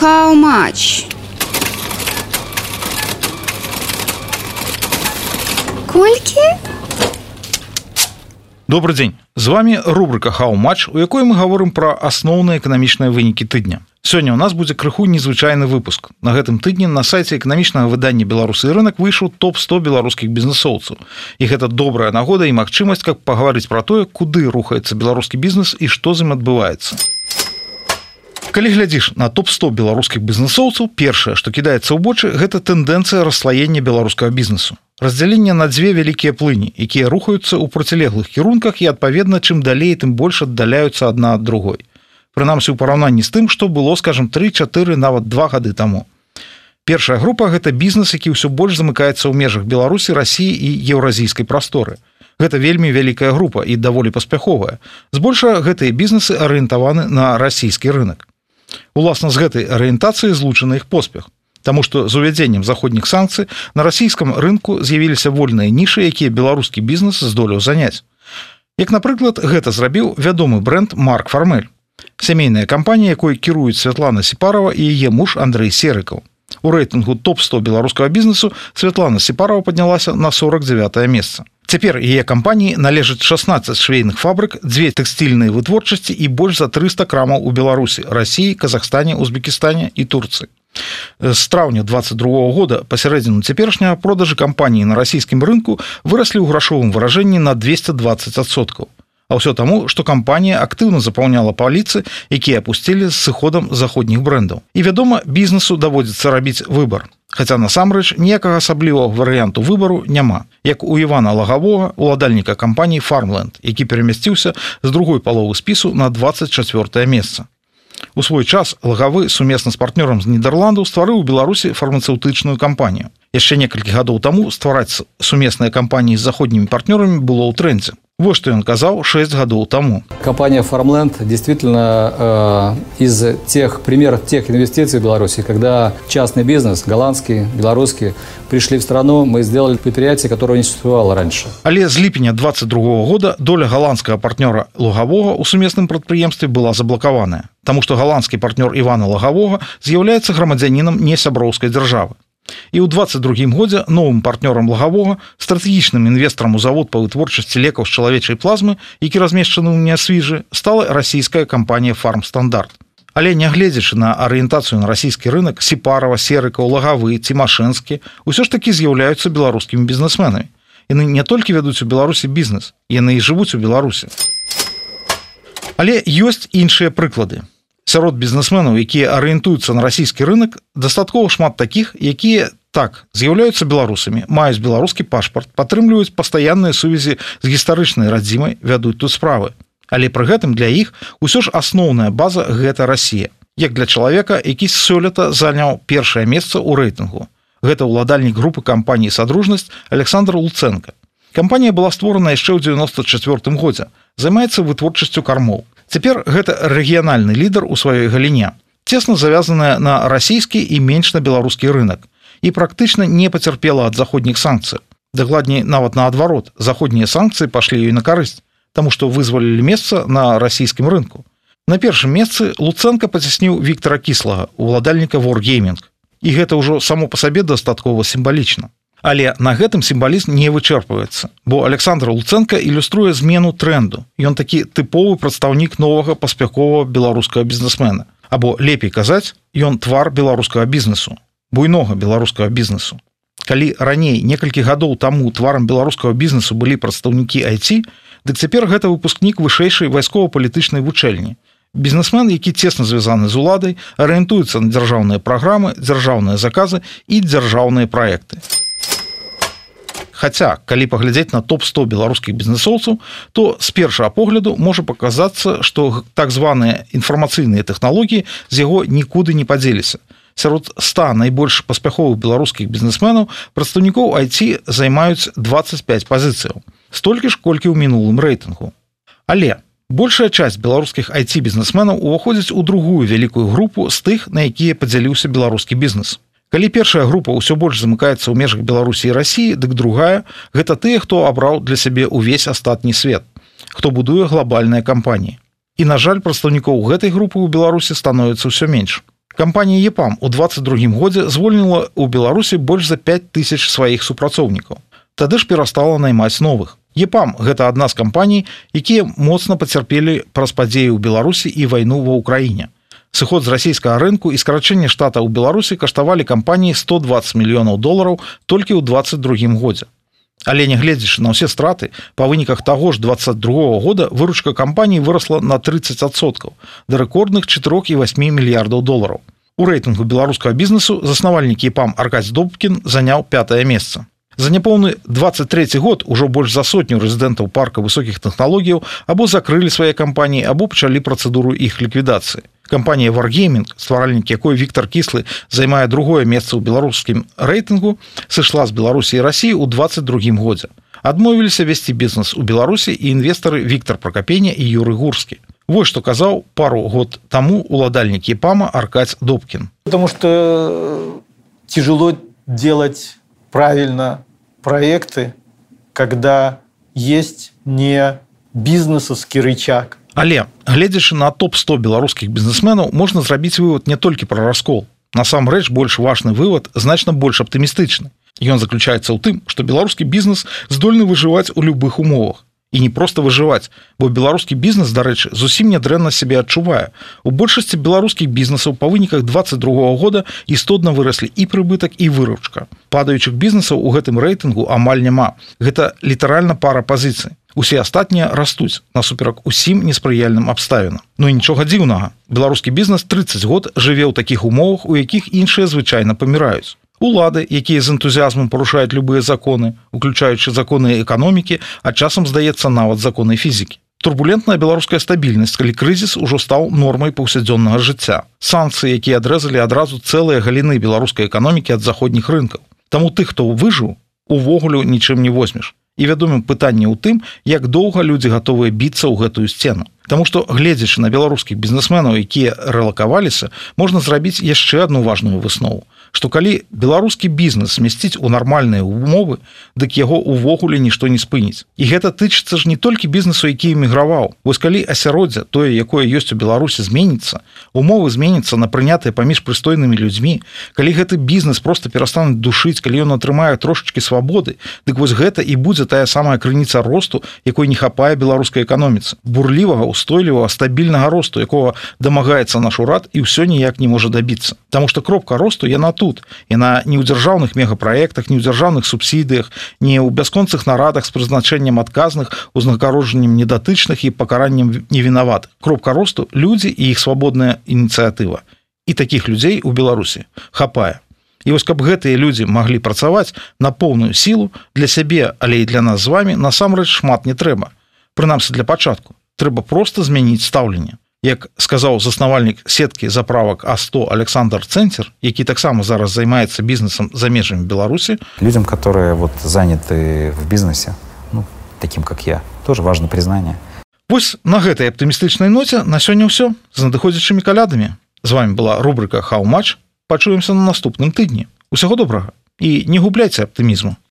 How much? Колькі? Добрый дзень з вами рубрика хау-матч у якой мы говорим про асноўныя эканамічныя вынікі тыдня. Сёння у нас будзе крыху незвычайны выпуск. На гэтым тыдні на сайте эканамічнага выдання беларусы рынок выйшаў топ-100 беларускіх бізнесоўцаў і гэта добрая нагода і магчымасць как паговорыць про тое куды рухаецца беларускі бізнес і што з ім адбываецца калі глядзіш на топ-100 беларускіх бізнесоўцаў першае што кідаецца ў вочы гэта тэндэнцыя расслаення беларускага бізнесу. Раздзяленне на дзве вялікія плыні якія рухаюцца ў процілеглых кірунках і адпаведна чым далей тым больш аддаляюцца адна ад другой. Прынамсі ў параўнанні з тым што было скажем три-чатыры нават два гады таму. Першая група гэта бізнес які ўсё больш замыкаецца ў межах беларусі рассіі і еўразійскай прасторы. Гэта вельмі вялікая група і даволі паспяховая. Збольшага гэтыя бізнесы арыентаваны на расійскі рынок уласна з гэтай арыентацыі злучаны іх поспех Таму што з увядзеннем заходніх санкцый на расійскім рынку з'явіліся вольныя нішы якія беларускі бізнес здолеў заняць. Як напрыклад гэта зрабіў вядомы бренд марк фармель сямейная кампанія якой кіруюць Святлана сепарова і яе муж Андрей серыкаў у рэйтынгу топ-100 беларускага бізнесу Святлана сепарова паднялася на 49 месца Цяпер яе кампаніі належаць 16 швейных фабрык, дзве тэкстыльныя вытворчасці і больш за 300 крамаў у Беларусі, рассіі, Казахстане, Узбекістане і Турцыі. З траўня 22 года пасярэдзіну цяперашняга продажы кампаніі на расійскім рынку выраслі ў грашовым выражэнні на 220соткаў. А ўсё таму, што кампанія актыўна запаўняла паліцы, якія апусцілі з сыходам заходніх брэндаў. І вядома, бізнесу даводзіцца рабіць выбар. Хаця насамрэч ніякага асаблівага варыянту выбару няма. Як у Івана лагавога уладальніка кампаніі фармленд, які перамясціўся з другой паловы спісу на 24 месца. У свой час лагавы сумесна з партнёрам з нідерландаў стварыў у беларусі фармацэўтычную кампанію яшчэ некалькі гадоў таму ствараць сумесныя кампаніі з заходнімі партнёрамі было ў трендзе Вот что он казал 6 годов тому. Компания Farmland действительно э, из тех примеров тех инвестиций в Беларуси, когда частный бизнес, голландский, белорусский, пришли в страну, мы сделали предприятие, которое не существовало раньше. Але с липня 22 года доля голландского партнера Лугового у суместном предприемстве была заблокованная, потому что голландский партнер Ивана Лугового является громадянином не сябровской державы. І ў 22 годзе новым партнёрам лагавога стратэгічным інвестарам у завод па вытворчасці лекаў з чалавечай плазмы, які размешчаны ў нясвіжы, стала расійская кампанія фармстандарт. Але нягледзячы на арыентацыю на расійскі рынок сепарова серыкаў лагавы цімашэнскі ўсё ж такі з'яўляюцца беларускімі бізнесменамі. Яны не толькі вядуць у беларусі бізнес, яны і жывуць у беларусі. Але ёсць іншыя прыклады сярод бізнесменаў якія арыентуюцца на расійскі рынок дастаткова шмат такіх якія так з'яўляюцца беларусамі маюць беларускі пашпарт падтрымліваюць пастаянныя сувязі з гістарычнай радзімай вядуць тут справы. Але пры гэтым для іх усё ж асноўная база гэта Росія як для чалавека які сёлета заняў першае месца ў рэйтынгу. Гэта ўладальнік групы кампаніі садружнасць александр луценко. Кампанія была створана яшчэ ў 94 годзе. Займаецца вытворчасцю кармоў Цяпер гэта рэгіянальны лідар у сваёй галіне цесна завязаная на расійскі і менш на беларускі рынок і практычна не пацярпела ад заходніх санкцый. Дакладней нават наадварот заходнія санкцыі пашлі ёй на карысць таму што вызвалілі месца на расійскім рынку. На першым месцы луцэнка пацясніў Віктора кіслага уладальніка воргейминг і гэта ўжо само па сабе дастаткова сімвалічна Але на гэтым сімвалізм не вычэрпваецца, бо Александр Луцэнка ілюструе змену тренду. Ён такі тыповы прадстаўнік новага паспяховага беларускага бізнесмена. Або лепей казаць, ён твар беларускага бізнесу, буйнога беларускага бізнесу. Калі раней некалькі гадоў таму тварам беларускага бізнесу былі прадстаўнікі IT, дык цяпер гэта выпускнік вышэйшай вайскова-палітычнай вучэльні. Бізнесмен, які цесна звязаны з уладай, арыентуецца на дзяржаўныя праграмы, дзяржаўныя заказы і дзяржаўныя праекты. Хаця калі паглядзець на топ-100 беларускіх бізнесоўцаў, то з першага погляду можа паказацца, што так званыя інфармацыйныя тэхналогіі з яго нікуды не падзеліся. Сярод 100 найбольш паспяховых беларускіх бізнесменаў прадстаўнікоў IT займаюць 25 пазіцыяў. Столькі ж колькі ў мінулым рэйтынгу. Але большая часть беларускіх IT-бізнесменаў уваходзіць у другую вялікую групу з тых, на якія падзяліўся беларускі бізнес калі першая група ўсё больш замыкаецца ў межах беларусі і рассіі дык другая гэта тыя хто абраў для сябе ўвесь астатні свет хто будуе глобальныя кампаніі. І на жаль прадстаўнікоў гэтай групы ў беларусі становіцца ўсё менш. Кампанія епам у 22 годзе звольніла ў беларусі больш за 5 тысяч сваіх супрацоўнікаў. Тады ж перастала наймаць новых. Епам гэта адна з кампаній якія моцна пацярпелі праз падзеі ў беларусі і вайну ва ўкраіне сыход з расійскага рынку і скарачэнне штата ў беларусі каштавалі кампаніі 120 мільёнаў долараў толькі ў 22 годзе. Але нягледзячы на ўсе страты па выніках таго ж 22 года выручка кампаніі вырасла на 30соткаў да рэкордных 4 і 8 мільярдаў долараў. У рэйтынгу беларускага бізнесу заснавальнікі пам аркадзь добкін заняў пятое месца. За няпоўны 23 год ужо больш за сотню рэзідэнтаў парка высокіх тэхналогіяў або закрылі свае кампаніі або пачалі працэдуру іх ліквідацыі кампанія варгейминг стваральнік якой Віктор кіслы займае другое месца ў беларускім рэйтынгу сышла з беларусі рассіі ў 22 годзе. Адмовіліся весці бізнес у беларусі і інвестары Віктор прокапеня і юры гурскі Вось што казаў пару год таму уладальнікі пама аркаць добкін. Потому что э, тяжело делать правильно проекты когда есть не бизнесовский рычаг Але гледзячы на топ-100 беларускіх бізнесменаў можна зрабіць вывод не толькі пра раскол. Насамрэч больш важны вывод значна больш аптымістычны. Ён заключаецца ў тым, што беларускі бізнес здольны выжываць у любых умовах і не проста выжываць, бо беларускі бізнес, дарэчы, зусім нядрэнна сябе адчувае. У большасці беларускіх бізнесаў па выніках 22 года істотна выраслі і прыбытак і выручка. Падаючых бізнесаў у гэтым рэйтынгу амаль няма. Гэта літаральна пара пазіцый усе астатнія растуць насуперак усім неспрыяльным абставінам. Ну нічога дзіўнага. Беларускі бізнес 30 год жыве ў такіх умовах у якіх іншыя звычайна паміраюць. Улады якія з энтузіазмом парушаюць любыя законы уключаючы законы эканомікі а часам здаецца нават законы фізікі. Турбулентная беларуская стабільнасць калі крызіс ужо стаў нормай паўсядзённага жыцця. Санкцыі якія адрэзалі адразу цэлыя галіны беларускай эканомікі ад заходніх рынкаў. Таму тых хто выжыў увогуле нічым не возьмеш і вядомым пытанне ў тым як доўга людзі гатовыя біцца ў гэтую сцену Таму што гледзячы на беларускіх бізнесменаў якія рэлакаваліся можна зрабіць яшчэ одну важную выснову што калі беларускі бізнес смясціць у нармальныя умовы дык яго увогуле нішто не спыніць. І гэта тычыцца ж не толькі бізнесу які эміграваў. Вось калі асяроддзя тое якое ёсць у беларусі зменіцца умовы зменіцца на прынятыя паміж прыстойнымі людзьмі. Калі гэты бізнес просто перастануць душыць калі ён атрымае трошачки свабоды дык вось гэта і будзе тая самая крыніца росту якой не хапае беларускай эканоміцы. Бурлівага устойлівага стабільнага росту якого дамагаецца наш урад і ўсё ніяк не можа дабіцца Таму што кропка росту яна тут яна не ў дзяржаўных мегапраектах не ў дзяржаўных субсідыях не ў бясконцых нарадах з прызначэннем адказных узнагароджаннем недатычных і пакараннем невінават кропка росту людзі і іх свабодная ініцыятыва і таких людзей у беларусі хапае і вось каб гэтыя людзі маглі працаваць на поўную сілу для сябе але і для нас з вами насамрэч шмат не трэба прынамсі для пачатку трэба просто змяніць стаўленне як сказаў заснавальнік сеткі заправак а100 александр цэнцер які таксама зараз займаецца бізнесам за межамі беларусі людям которые вот заняты в бизнесе ну, таким как я тоже важно признание. Вось на гэтай аптымістычнай ноце на сёння ўсё. З надыходзячымі калядамі. З вами была рубрика хау-матч пачуемся на наступным тыдні. Усяго добрага. І не губляйце аптымізму